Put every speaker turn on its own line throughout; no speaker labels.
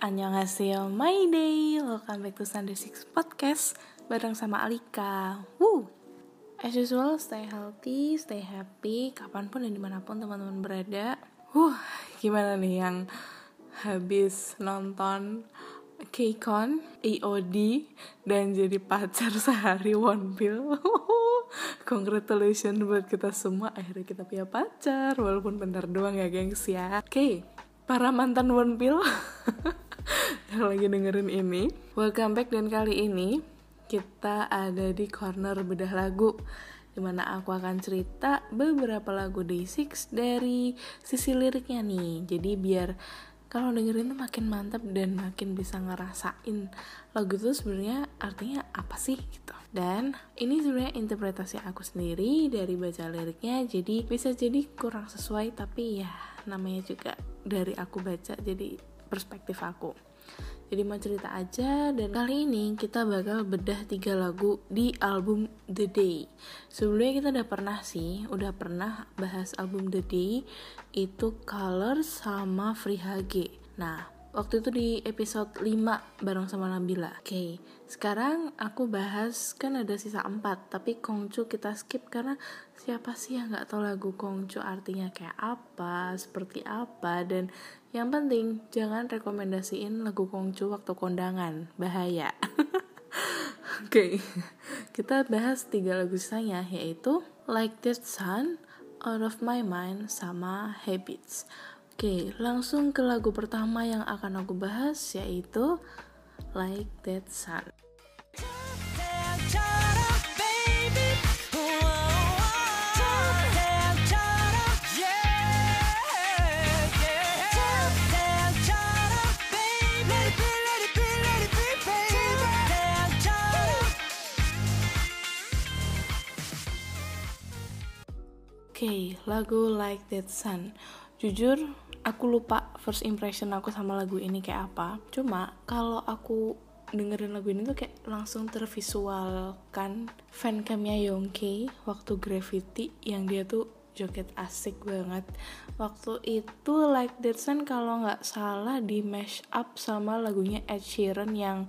Annyeonghaseyo, my day. Welcome back to Sunday Six Podcast Bareng sama Alika. Woo! As usual, stay healthy, stay happy Kapan pun dan di mana pun teman-teman berada. Wuh, gimana nih yang habis nonton K-Con, EOD, dan jadi pacar sehari One Pill Congratulations buat kita semua. Akhirnya kita punya pacar Walaupun bentar doang ya gengs ya. Oke, okay, para mantan One Pill yang lagi dengerin ini. Welcome back dan kali ini kita ada di corner bedah lagu di mana aku akan cerita beberapa lagu Day6 dari sisi liriknya nih. Jadi biar kalau dengerin tuh makin mantap dan makin bisa ngerasain lagu itu sebenarnya artinya apa sih gitu. Dan ini sebenarnya interpretasi aku sendiri dari baca liriknya jadi bisa jadi kurang sesuai tapi ya namanya juga dari aku baca jadi perspektif aku. Jadi mau cerita aja dan kali ini kita bakal bedah tiga lagu di album The Day. Sebelumnya kita udah pernah sih udah pernah bahas album The Day itu Color sama Free HG nah waktu itu di episode 5 bareng sama Nabila. Oke okay. sekarang aku bahas kan ada sisa 4 tapi Kongcu kita skip karena siapa sih yang nggak tahu lagu Kongcu artinya kayak apa seperti apa dan yang penting jangan rekomendasiin lagu Kongcu waktu kondangan bahaya oke okay. kita bahas tiga lagu sisanya yaitu Like That Sun Out of My Mind sama Habits Oke, langsung ke lagu pertama yang akan aku bahas yaitu Like That Sun. Okay, lagu Like That Sun. Jujur, aku lupa first impression aku sama lagu ini kayak apa cuma kalau aku dengerin lagu ini tuh kayak langsung tervisualkan fancamnya Yongki waktu Gravity yang dia tuh joget asik banget waktu itu Like That Sun kalau nggak salah di mash up sama lagunya Ed Sheeran yang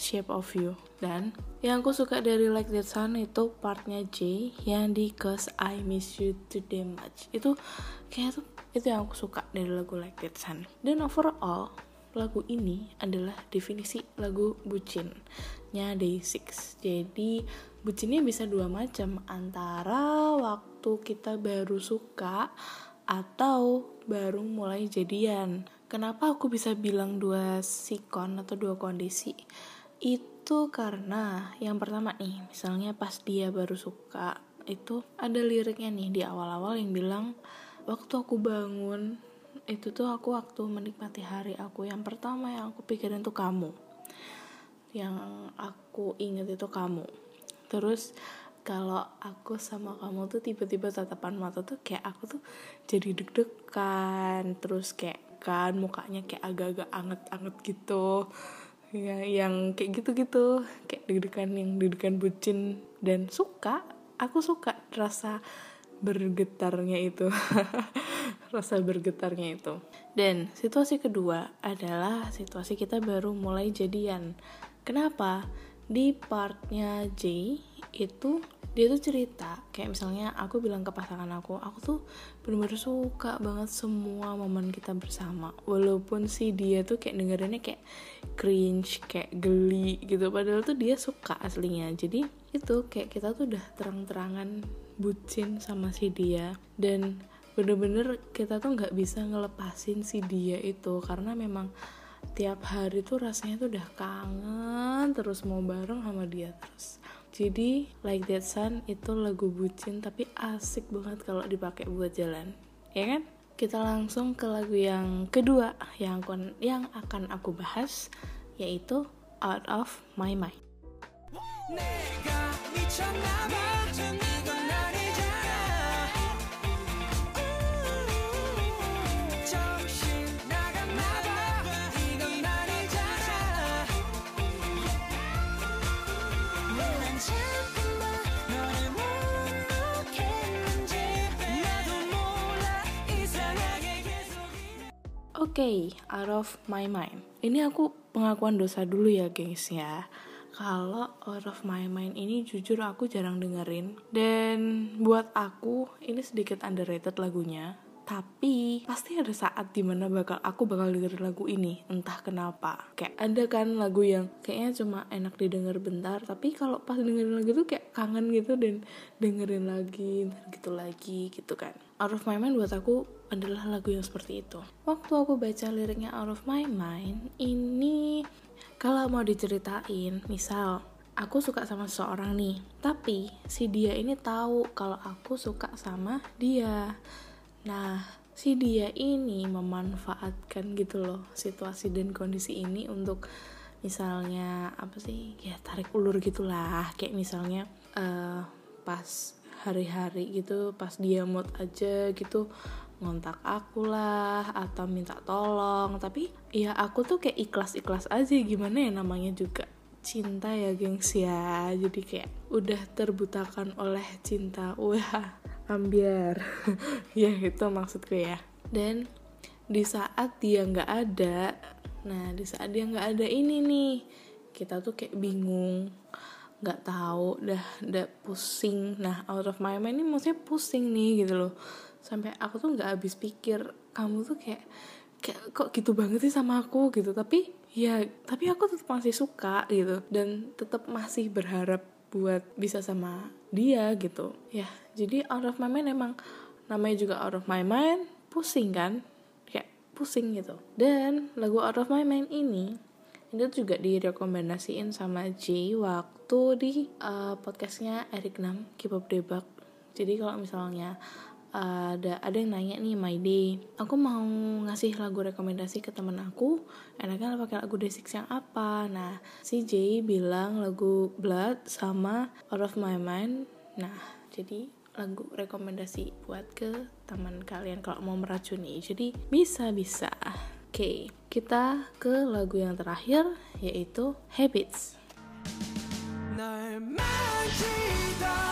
Shape of You. Dan yang aku suka dari Like That Sun itu partnya J yang di Cause I Miss You Too Much. Itu kayak tuh itu yang aku suka dari lagu Like That Sun dan overall lagu ini adalah definisi lagu bucinnya Day6 jadi bucinnya bisa dua macam. Antara waktu kita baru suka atau baru mulai jadian. Kenapa aku bisa bilang dua sikon atau dua kondisi itu karena yang pertama nih misalnya pas dia baru suka itu ada liriknya nih di awal-awal yang bilang waktu aku bangun itu tuh aku waktu menikmati hari aku yang pertama yang aku pikirin tuh kamu. Yang aku inget itu kamu. Terus kalau aku sama kamu tuh tiba-tiba tatapan mata tuh kayak aku tuh jadi deg-degan terus kayak kan mukanya kayak agak-agak anget-anget gitu ya yang kayak gitu-gitu. Kayak deg-degan yang deg-degan bucin. Dan suka. Aku suka rasa bergetarnya itu. Rasa bergetarnya itu. Dan situasi kedua adalah situasi kita baru mulai jadian. Kenapa? Di partnya J itu dia tuh cerita kayak misalnya aku bilang ke pasangan aku aku tuh bener-bener suka banget semua momen kita bersama. Walaupun sih dia tuh kayak dengerinnya kayak cringe kayak geli gitu. Padahal tuh dia suka aslinya. Jadi itu kayak kita tuh udah terang-terangan bucin sama si dia. Dan bener-bener kita tuh nggak bisa ngelepasin si dia itu. Karena memang tiap hari tuh rasanya tuh udah kangen terus mau bareng sama dia terus jadi like that sun itu lagu bucin tapi asik banget kalau dipakai buat jalan. Ya kan? Kita langsung ke lagu yang kedua yang akan yang akan aku bahas yaitu Out of My Mind. Okay, out of my mind. Ini aku pengakuan dosa dulu ya, gengs ya. Kalau out of my mind ini jujur aku jarang dengerin dan buat aku ini sedikit underrated lagunya tapi pasti ada saat di mana bakal aku bakal dengerin lagu ini entah kenapa. Kayak ada kan lagu yang kayaknya cuma enak didengar bentar tapi kalau pas dengerin lagu tuh kayak kangen gitu dan dengerin lagi gitu lagi gitu kan. Out of My Mind buat aku adalah lagu yang seperti itu. Waktu aku baca liriknya Out of My Mind ini kalau mau diceritain misal aku suka sama seseorang nih tapi si dia ini tahu kalau aku suka sama dia Nah, si dia ini memanfaatkan gitu loh situasi dan kondisi ini untuk misalnya apa sih ya tarik ulur gitulah. Kayak misalnya uh, pas hari-hari gitu pas dia mood aja gitu ngontak aku lah atau minta tolong. Tapi ya aku tuh kayak ikhlas-ikhlas aja gimana ya namanya juga cinta ya gengs ya. Jadi kayak udah terbutakan oleh cinta. Wah ambiar. Ya itu maksudku ya. Dan di saat dia nggak ada nah di saat dia nggak ada ini nih kita tuh kayak bingung nggak tahu dah dah pusing. Nah out of my mind ini maksudnya pusing nih gitu loh. Sampai aku tuh nggak habis pikir kamu tuh kayak kayak kok gitu banget sih sama aku gitu. Tapi ya tapi aku tetap masih suka gitu. Dan tetap masih berharap buat bisa sama dia gitu. Ya jadi out of my mind emang namanya juga out of my mind pusing kan? Kayak pusing gitu. Dan lagu out of my mind ini itu juga direkomendasiin sama J waktu di uh, podcastnya Eric Nam K-pop debug. Jadi kalau misalnya ada ada yang nanya nih my day. Aku mau ngasih lagu rekomendasi ke temen aku. Enaknya pakai lagu Day6 yang apa? Nah si J bilang lagu Blood sama Out of My Mind. Nah jadi lagu rekomendasi buat ke teman kalian kalau mau meracuni. Jadi bisa bisa oke okay, kita ke lagu yang terakhir yaitu Habits. Oke,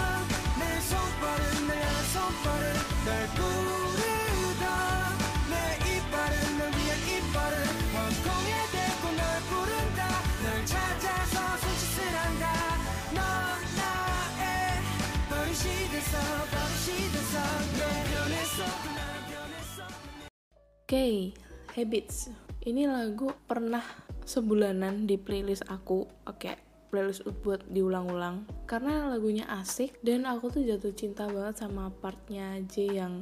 okay, Habits. Ini lagu pernah sebulanan di playlist aku. Oke, okay, playlist buat diulang-ulang. Karena lagunya asik dan aku tuh jatuh cinta banget sama partnya J yang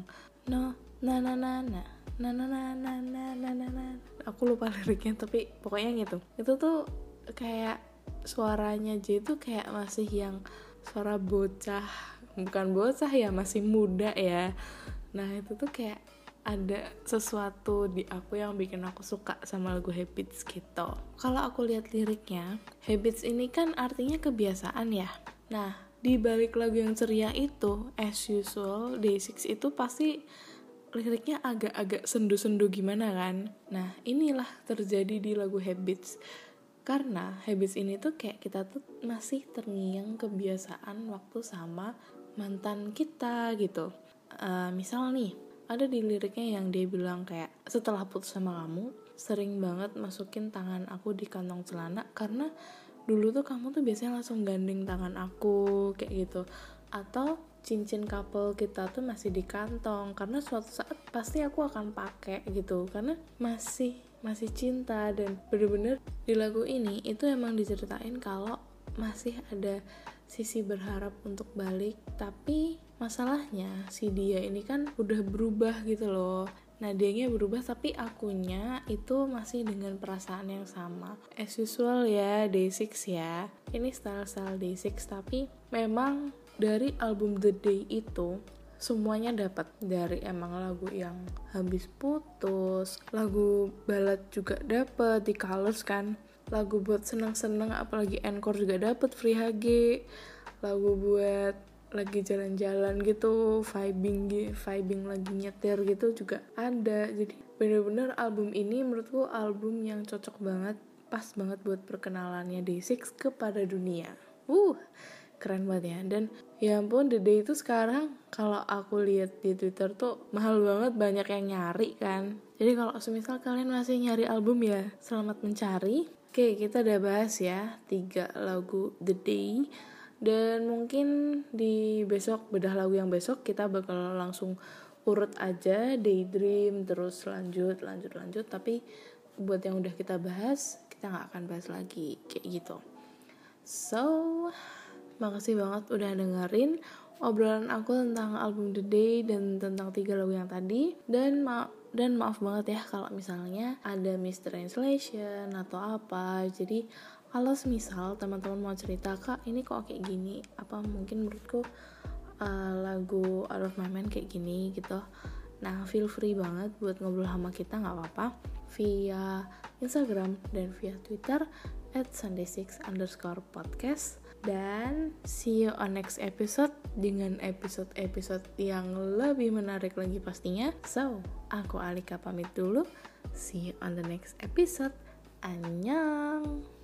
no na na na na na na na na na na na na aku lupa liriknya tapi pokoknya gitu itu tuh kayak suaranya J itu kayak masih yang suara bocah bukan bocah ya masih muda ya nah itu tuh kayak ada sesuatu di aku yang bikin aku suka sama lagu Habits gitu. Kalau aku lihat liriknya, Habits ini kan artinya kebiasaan ya. Nah, di balik lagu yang ceria itu, as usual, Day6 itu pasti liriknya agak-agak sendu-sendu gimana kan. Nah, inilah terjadi di lagu Habits. Karena Habits ini tuh kayak kita tuh masih terngiang kebiasaan waktu sama mantan kita gitu. Uh, misal nih, ada di liriknya yang dia bilang kayak setelah putus sama kamu sering banget masukin tangan aku di kantong celana karena dulu tuh kamu tuh biasanya langsung gandeng tangan aku kayak gitu. Atau cincin couple kita tuh masih di kantong karena suatu saat pasti aku akan pakai gitu karena masih masih cinta dan bener-bener di lagu ini itu emang diceritain kalau masih ada sisi berharap untuk balik tapi masalahnya si dia ini kan udah berubah gitu loh. Nah dianya berubah tapi akunya itu masih dengan perasaan yang sama. As usual ya Day6 ya. Ini style-style Day6 tapi memang dari album The Day itu semuanya dapat. Dari emang lagu yang habis putus lagu balad juga dapat di colors kan. Lagu buat seneng-seneng apalagi encore juga dapet free HG lagu buat lagi jalan-jalan gitu vibing vibing lagi nyetir gitu juga ada. Jadi bener-bener album ini menurutku album yang cocok banget pas banget buat perkenalannya Day6 kepada dunia. Uh keren banget ya. Dan ya ampun The Day itu sekarang kalau aku lihat di Twitter tuh mahal banget banyak yang nyari kan. Jadi kalau semisal kalian masih nyari album ya selamat mencari. Oke kita udah bahas ya tiga lagu The Day dan mungkin di besok bedah lagu yang besok kita bakal langsung urut aja Daydream terus lanjut lanjut lanjut tapi buat yang udah kita bahas kita nggak akan bahas lagi kayak gitu so Makasih banget udah dengerin obrolan aku tentang album The Day dan tentang tiga lagu yang tadi. Dan ma dan maaf banget ya kalau misalnya ada mistranslation atau apa. Jadi kalau misal teman-teman mau cerita kak ini kok kayak gini, apa mungkin menurutku uh, lagu Out of My Mind kayak gini gitu. Nah, feel free banget buat ngobrol sama kita nggak apa-apa via Instagram dan via Twitter at Sunday6 underscore podcast dan see you on next episode dengan episode-episode yang lebih menarik lagi pastinya. So, aku Alika pamit dulu. See you on the next episode. Annyeong!